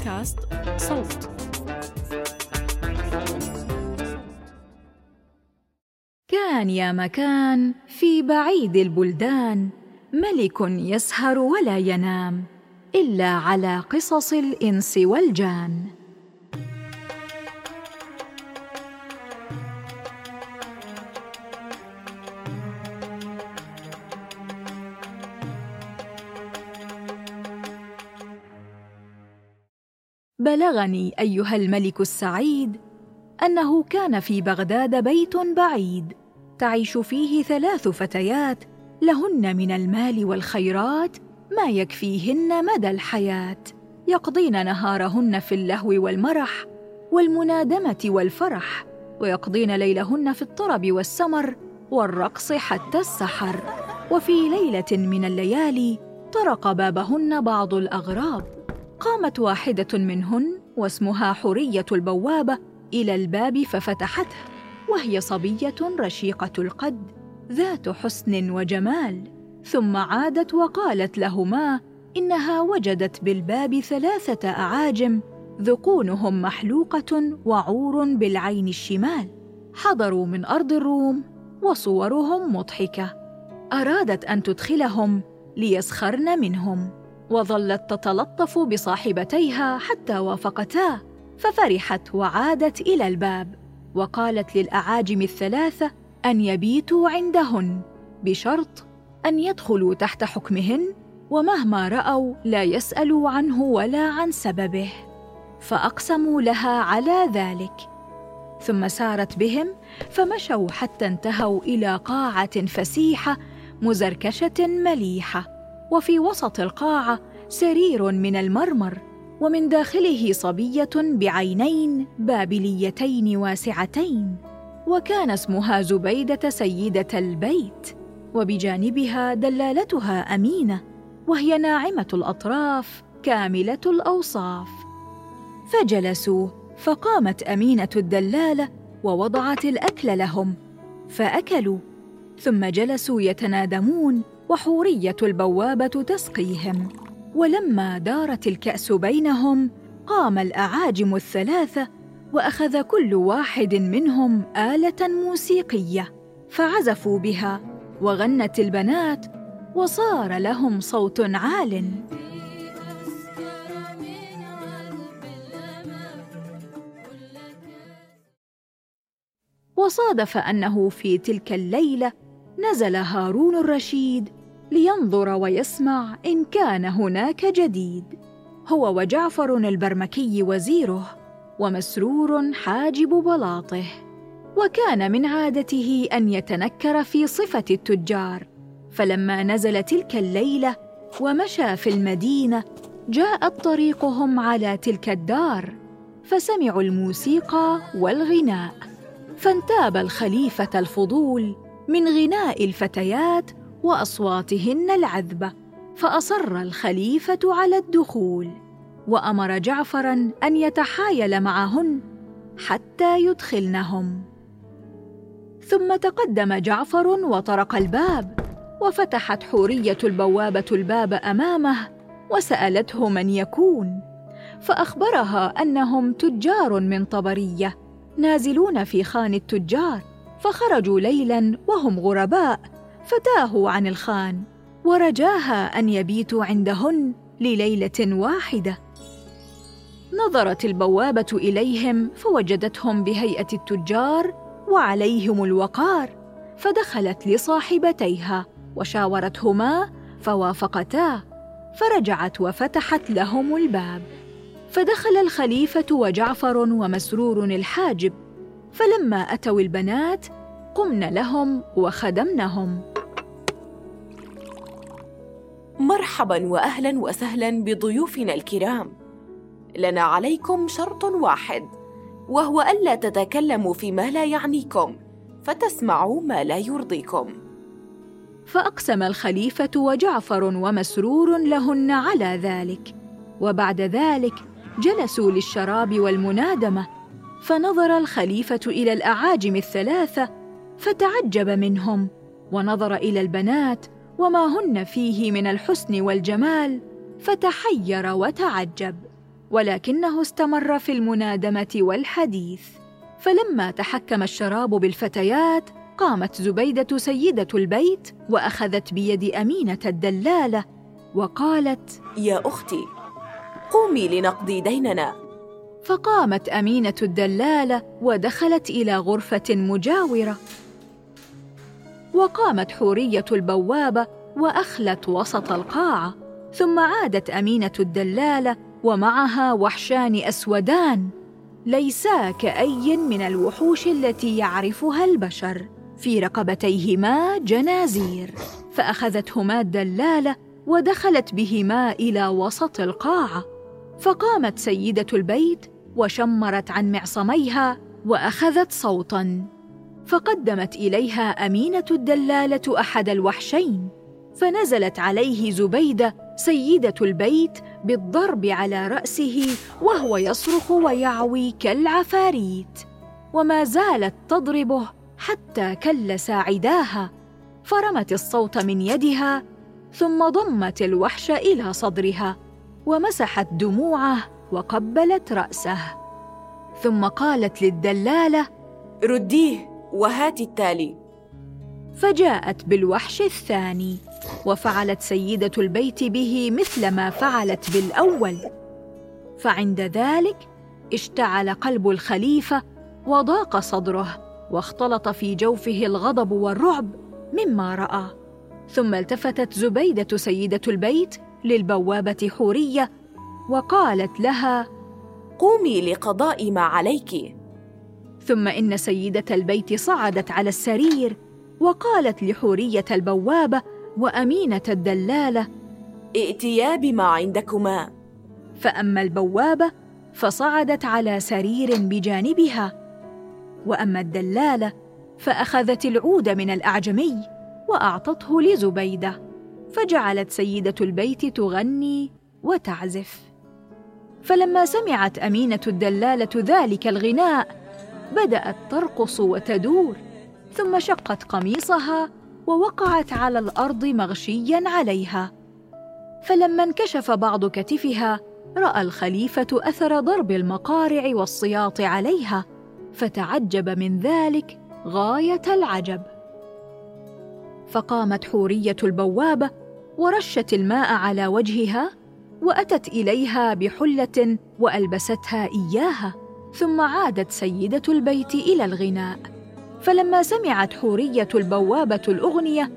بودكاست صوت. كان يا مكان في بعيد البلدان ملك يسهر ولا ينام إلا على قصص الإنس والجان. بلغني أيها الملك السعيد أنه كان في بغداد بيت بعيد تعيش فيه ثلاث فتيات لهن من المال والخيرات ما يكفيهن مدى الحياة يقضين نهارهن في اللهو والمرح والمنادمة والفرح ويقضين ليلهن في الطرب والسمر والرقص حتى السحر وفي ليلة من الليالي طرق بابهن بعض الأغراب. قامت واحدة منهن واسمها حورية البوابة إلى الباب ففتحته وهي صبية رشيقة القد ذات حسن وجمال. ثم عادت وقالت لهما إنها وجدت بالباب ثلاثة أعاجم ذقونهم محلوقة وعور بالعين الشمال. حضروا من أرض الروم وصورهم مضحكة. أرادت أن تدخلهم ليسخرن منهم. وظلت تتلطف بصاحبتيها حتى وافقتا ففرحت وعادت إلى الباب وقالت للأعاجم الثلاثة أن يبيتوا عندهن بشرط أن يدخلوا تحت حكمهن ومهما رأوا لا يسألوا عنه ولا عن سببه فأقسموا لها على ذلك. ثم سارت بهم فمشوا حتى انتهوا إلى قاعة فسيحة مزركشة مليحة. وفي وسط القاعه سرير من المرمر ومن داخله صبية بعينين بابليتين واسعتين وكان اسمها زبيدة سيدة البيت وبجانبها دلالتها أمينة وهي ناعمة الأطراف كاملة الأوصاف. فجلسوا فقامت أمينة الدلالة ووضعت الأكل لهم فأكلوا ثم جلسوا يتنادمون وحورية البوابة تسقيهم. ولما دارت الكأس بينهم قام الأعاجم الثلاثة وأخذ كل واحد منهم آلة موسيقية فعزفوا بها وغنت البنات وصار لهم صوت عال. وصادف أنه في تلك الليلة نزل هارون الرشيد لينظر ويسمع إن كان هناك جديد. هو وجعفر البرمكي وزيره ومسرور حاجب بلاطه. وكان من عادته أن يتنكر في صفة التجار. فلما نزل تلك الليلة ومشى في المدينة جاءت طريقهم على تلك الدار فسمعوا الموسيقى والغناء. فانتاب الخليفة الفضول من غناء الفتيات وأصواتهن العذبة فأصر الخليفة على الدخول وأمر جعفرا أن يتحايل معهن حتى يدخلنهم. ثم تقدم جعفر وطرق الباب وفتحت حورية البوابة الباب أمامه وسألته من يكون فأخبرها أنهم تجار من طبرية نازلون في خان التجار فخرجوا ليلا وهم غرباء فتاهوا عن الخان ورجاها أن يبيتوا عندهن لليلة واحدة. نظرت البوابة إليهم فوجدتهم بهيئة التجار وعليهم الوقار فدخلت لصاحبتيها وشاورتهما فوافقتا فرجعت وفتحت لهم الباب. فدخل الخليفة وجعفر ومسرور الحاجب فلما أتوا البنات قمن لهم وخدمنهم. مرحبا واهلا وسهلا بضيوفنا الكرام. لنا عليكم شرط واحد وهو ألا تتكلموا فيما لا يعنيكم فتسمعوا ما لا يرضيكم. فأقسم الخليفة وجعفر ومسرور لهن على ذلك وبعد ذلك جلسوا للشراب والمنادمة فنظر الخليفة إلى الأعاجم الثلاثة فتعجب منهم ونظر إلى البنات وما هن فيه من الحسن والجمال فتحير وتعجب ولكنه استمر في المنادمة والحديث. فلما تحكم الشراب بالفتيات قامت زبيدة سيدة البيت وأخذت بيد أمينة الدلالة وقالت يا أختي قومي لنقضي ديننا. فقامت أمينة الدلالة ودخلت إلى غرفة مجاورة. وقامت حورية البوابة وأخلت وسط القاعة ثم عادت أمينة الدلالة ومعها وحشان أسودان. ليسا كأي من الوحوش التي يعرفها البشر في رقبتيهما جنازير. فأخذتهما الدلالة ودخلت بهما إلى وسط القاعة. فقامت سيدة البيت وشمرت عن معصميها وأخذت صوتا. فقدمت إليها أمينة الدلالة أحد الوحشين فنزلت عليه زبيدة سيدة البيت بالضرب على رأسه وهو يصرخ ويعوي كالعفاريت وما زالت تضربه حتى كل ساعداها فرمت الصوت من يدها ثم ضمت الوحش إلى صدرها ومسحت دموعه وقبلت رأسه. ثم قالت للدلالة رديه! وهات التالي. فجاءت بالوحش الثاني وفعلت سيدة البيت به مثل ما فعلت بالأول. فعند ذلك اشتعل قلب الخليفة وضاق صدره واختلط في جوفه الغضب والرعب مما رأى. ثم التفتت زبيدة سيدة البيت للبوابة حورية وقالت لها قومي لقضاء ما عليك. ثم إن سيدة البيت صعدت على السرير وقالت لحورية البوابة وأمينة الدلالة ائتيا بما عندكما. فأما البوابة فصعدت على سرير بجانبها وأما الدلالة فأخذت العود من الأعجمي وأعطته لزبيدة فجعلت سيدة البيت تغني وتعزف. فلما سمعت أمينة الدلالة ذلك الغناء بدأت ترقص وتدور ثم شقت قميصها ووقعت على الأرض مغشيا عليها. فلما انكشف بعض كتفها رأى الخليفة أثر ضرب المقارع والسياط عليها فتعجب من ذلك غاية العجب. فقامت حورية البوابة ورشت الماء على وجهها وأتت إليها بحلة وألبستها إياها. ثم عادت سيدة البيت إلى الغناء. فلما سمعت حورية البوابة الأغنية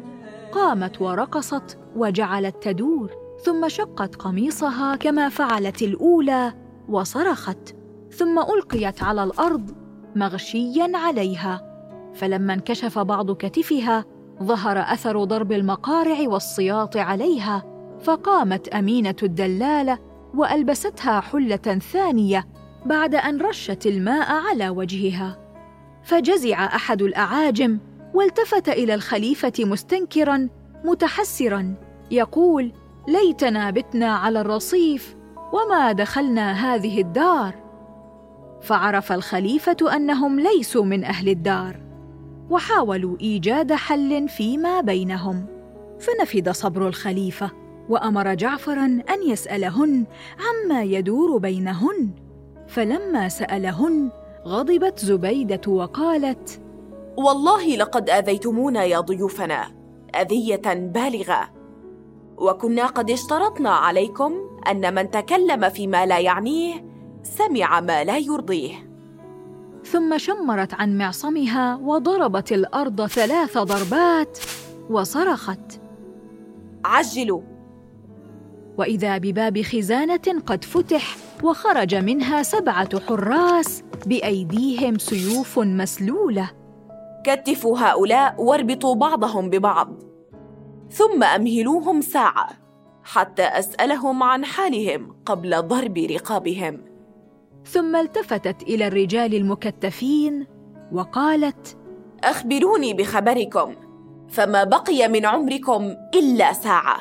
قامت ورقصت وجعلت تدور ثم شقت قميصها كما فعلت الأولى وصرخت ثم ألقيت على الأرض مغشيا عليها. فلما انكشف بعض كتفها ظهر أثر ضرب المقارع والسياط عليها فقامت أمينة الدلالة وألبستها حلة ثانية بعد أن رشت الماء على وجهها. فجزع أحد الأعاجم والتفت إلى الخليفة مستنكرا متحسرا يقول ليتنا بتنا على الرصيف وما دخلنا هذه الدار. فعرف الخليفة أنهم ليسوا من أهل الدار وحاولوا إيجاد حل فيما بينهم. فنفد صبر الخليفة وأمر جعفرا أن يسألهن عما يدور بينهن. فلما سألهن غضبت زبيدة وقالت والله لقد آذيتمونا يا ضيوفنا أذية بالغة. وكنا قد اشترطنا عليكم أن من تكلم فيما لا يعنيه سمع ما لا يرضيه. ثم شمرت عن معصمها وضربت الأرض ثلاث ضربات وصرخت. عجلوا. وإذا بباب خزانة قد فتح وخرج منها سبعة حراس بأيديهم سيوف مسلولة. كتفوا هؤلاء واربطوا بعضهم ببعض. ثم أمهلوهم ساعة حتى أسألهم عن حالهم قبل ضرب رقابهم. ثم التفتت إلى الرجال المكتفين وقالت أخبروني بخبركم فما بقي من عمركم إلا ساعة.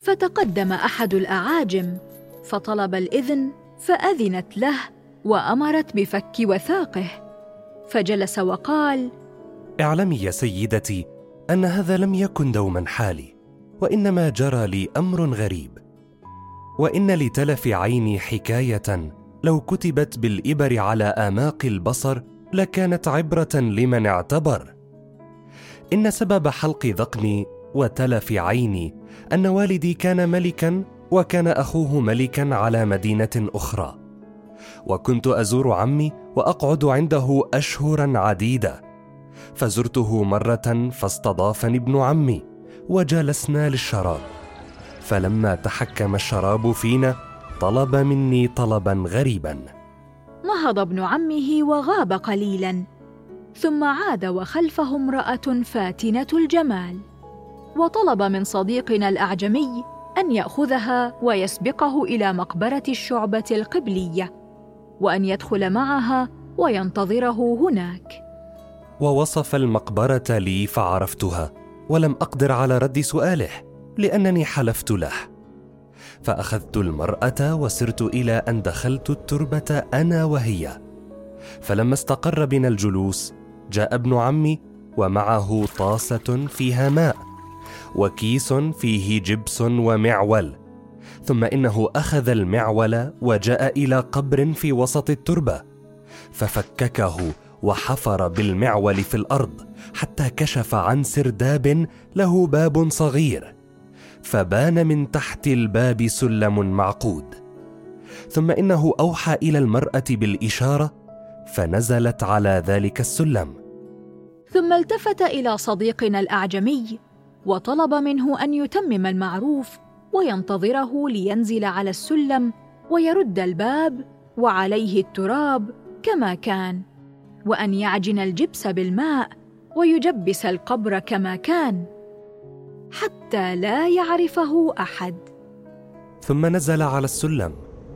فتقدم أحد الأعاجم فطلب الإذن فأذنت له وأمرت بفك وثاقه. فجلس وقال اعلمي يا سيدتي أن هذا لم يكن دوما حالي وإنما جرى لي أمر غريب. وإن لتلف عيني حكاية لو كتبت بالإبر على آماق البصر لكانت عبرة لمن اعتبر. إن سبب حلق ذقني وتلف عيني أن والدي كان ملكا وكان أخوه ملكا على مدينة أخرى. وكنت أزور عمي وأقعد عنده اشهرا عديدة. فزرته مرة فاستضافني ابن عمي وجلسنا للشراب. فلما تحكم الشراب فينا طلب مني طلبا غريبا. نهض ابن عمه وغاب قليلا. ثم عاد وخلفه امرأة فاتنة الجمال. وطلب من صديقنا الأعجمي أن يأخذها ويسبقه إلى مقبرة الشعبة القبلية وأن يدخل معها وينتظره هناك. ووصف المقبرة لي فعرفتها ولم أقدر على رد سؤاله لأنني حلفت له. فأخذت المرأة وسرت إلى أن دخلت التربة أنا وهي. فلما استقر بنا الجلوس جاء ابن عمي ومعه طاسة فيها ماء. وكيس فيه جبس ومعول ثم إنه أخذ المعول وجاء إلى قبر في وسط التربة ففككه وحفر بالمعول في الأرض حتى كشف عن سرداب له باب صغير فبان من تحت الباب سلم معقود. ثم إنه أوحى إلى المرأة بالإشارة فنزلت على ذلك السلم. ثم التفت إلى صديقنا الأعجمي وطلب منه أن يتمم المعروف وينتظره لينزل على السلم ويرد الباب وعليه التراب كما كان وأن يعجن الجبس بالماء ويجبس القبر كما كان حتى لا يعرفه أحد. ثم نزل على السلم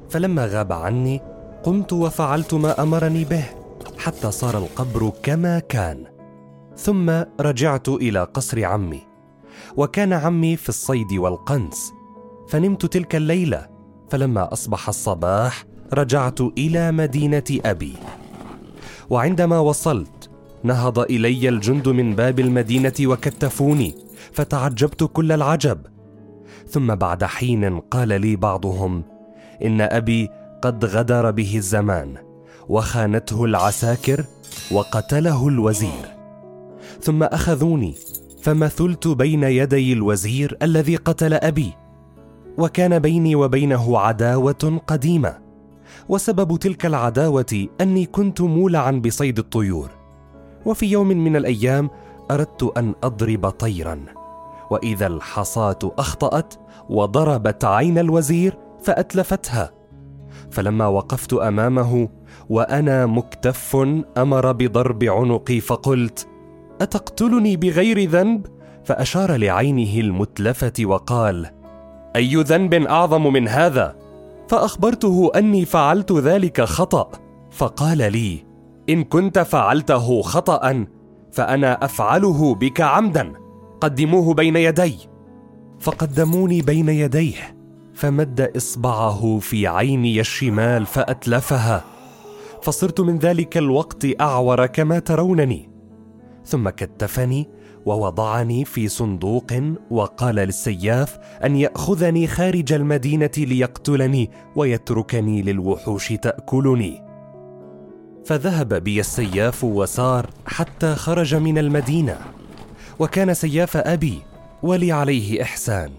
فلما غاب عني قمت وفعلت ما أمرني به حتى صار القبر كما كان. ثم رجعت إلى قصر عمي. وكان عمي في الصيد والقنس فنمت تلك الليلة فلما أصبح الصباح رجعت إلى مدينة أبي. وعندما وصلت نهض إلي الجند من باب المدينة وكتفوني فتعجبت كل العجب. ثم بعد حين قال لي بعضهم إن أبي قد غدر به الزمان وخانته العساكر وقتله الوزير. ثم أخذوني فمثلت بين يدي الوزير الذي قتل أبي وكان بيني وبينه عداوة قديمة وسبب تلك العداوة أني كنت مولعا بصيد الطيور. وفي يوم من الأيام أردت أن أضرب طيرا وإذا الحصاة أخطأت وضربت عين الوزير فأتلفتها. فلما وقفت أمامه وأنا مكتف أمر بضرب عنقي فقلت أتقتلني بغير ذنب؟ فأشار لعينه المتلفة وقال أي ذنب أعظم من هذا؟ فأخبرته أني فعلت ذلك خطأ. فقال لي إن كنت فعلته خطا فأنا أفعله بك عمدا. قدموه بين يدي. فقدموني بين يديه. فمد إصبعه في عيني الشمال فأتلفها. فصرت من ذلك الوقت أعور كما ترونني. ثم كتفني ووضعني في صندوق وقال للسياف أن يأخذني خارج المدينة ليقتلني ويتركني للوحوش تأكلني. فذهب بي السياف وسار حتى خرج من المدينة وكان سياف أبي ولي عليه إحسان.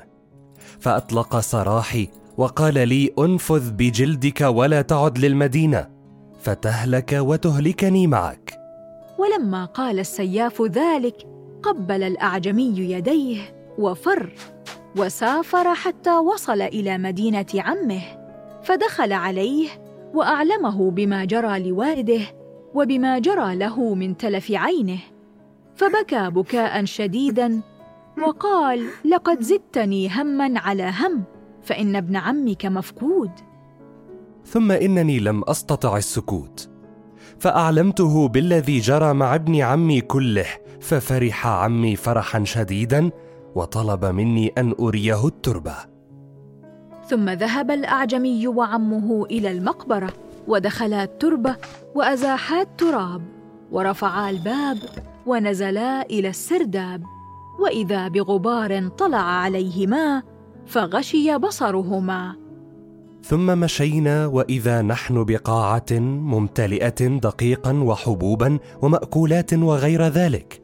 فأطلق سراحي وقال لي أنفذ بجلدك ولا تعد للمدينة فتهلك وتهلكني معك. ولما قال السياف ذلك قبل الأعجمي يديه وفر وسافر حتى وصل إلى مدينة عمه فدخل عليه وأعلمه بما جرى لوالده وبما جرى له من تلف عينه فبكى بكاء شديدا وقال لقد زدتني هما على هم فإن ابن عمك مفقود. ثم إنني لم أستطع السكوت. فأعلمته بالذي جرى مع ابن عمي كله ففرح عمي فرحا شديدا وطلب مني أن أريه التربة. ثم ذهب الأعجمي وعمه إلى المقبرة ودخلا التربة وأزاحا التراب ورفعا الباب ونزلا إلى السرداب. وإذا بغبار طلع عليهما فغشي بصرهما. ثم مشينا وإذا نحن بقاعة ممتلئة دقيقا وحبوبا ومأكولات وغير ذلك.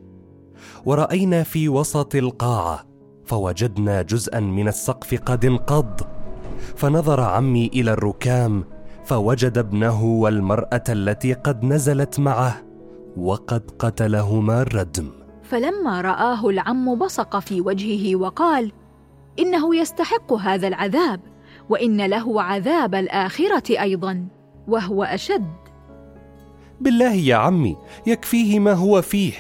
ورأينا في وسط القاعة فوجدنا جزءا من السقف قد انقض. فنظر عمي إلى الركام فوجد ابنه والمرأة التي قد نزلت معه وقد قتلهما الردم. فلما رآه العم بصق في وجهه وقال إنه يستحق هذا العذاب. وإن له عذاب الآخرة أيضا وهو أشد. بالله يا عمي يكفيه ما هو فيه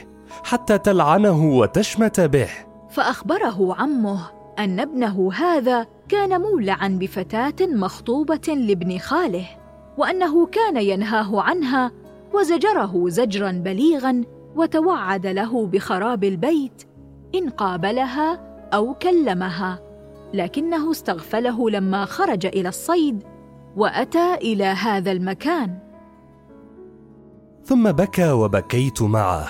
حتى تلعنه وتشمت به. فأخبره عمه أن ابنه هذا كان مولعا بفتاة مخطوبة لابن خاله وأنه كان ينهاه عنها وزجره زجرا بليغا وتوعد له بخراب البيت إن قابلها أو كلمها. لكنه استغفله لما خرج إلى الصيد وأتى إلى هذا المكان. ثم بكى وبكيت معه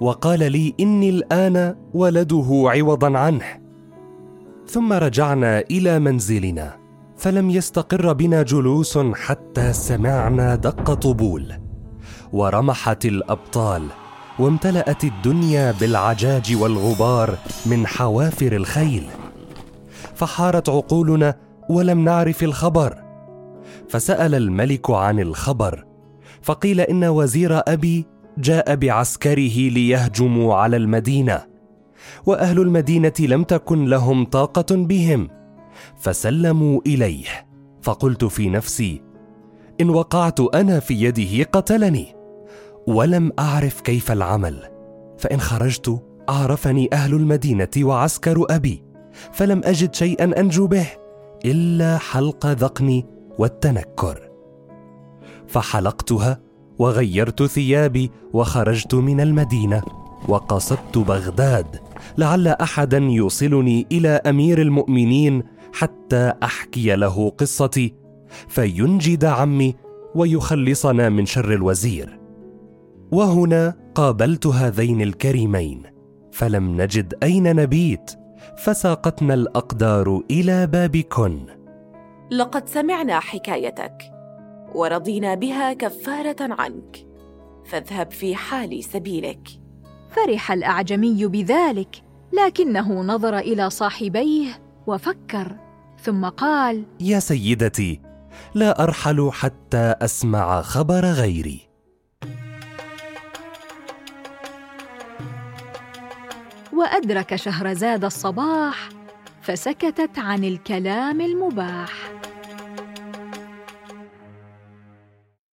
وقال لي إني الآن ولده عوضا عنه. ثم رجعنا إلى منزلنا فلم يستقر بنا جلوس حتى سمعنا دق طبول ورمحت الأبطال وامتلأت الدنيا بالعجاج والغبار من حوافر الخيل. فحارت عقولنا ولم نعرف الخبر. فسأل الملك عن الخبر فقيل إن وزير أبي جاء بعسكره ليهجموا على المدينة وأهل المدينة لم تكن لهم طاقة بهم. فسلموا إليه فقلت في نفسي إن وقعت أنا في يده قتلني ولم أعرف كيف العمل فإن خرجت عرفني أهل المدينة وعسكر أبي. فلم أجد شيئا أنجو به إلا حلق ذقني والتنكر. فحلقتها وغيرت ثيابي وخرجت من المدينة وقصدت بغداد لعل احدا يوصلني إلى أمير المؤمنين حتى أحكي له قصتي فينجد عمي ويخلصنا من شر الوزير. وهنا قابلت هذين الكريمين فلم نجد أين نبيت فساقتنا الأقدار إلى بابكن. لقد سمعنا حكايتك ورضينا بها كفارة عنك. فاذهب في حال سبيلك. فرح الأعجمي بذلك لكنه نظر إلى صاحبيه وفكر ثم قال يا سيدتي لا أرحل حتى أسمع خبر غيري. وأدرك شهرزاد الصباح فسكتت عن الكلام المباح.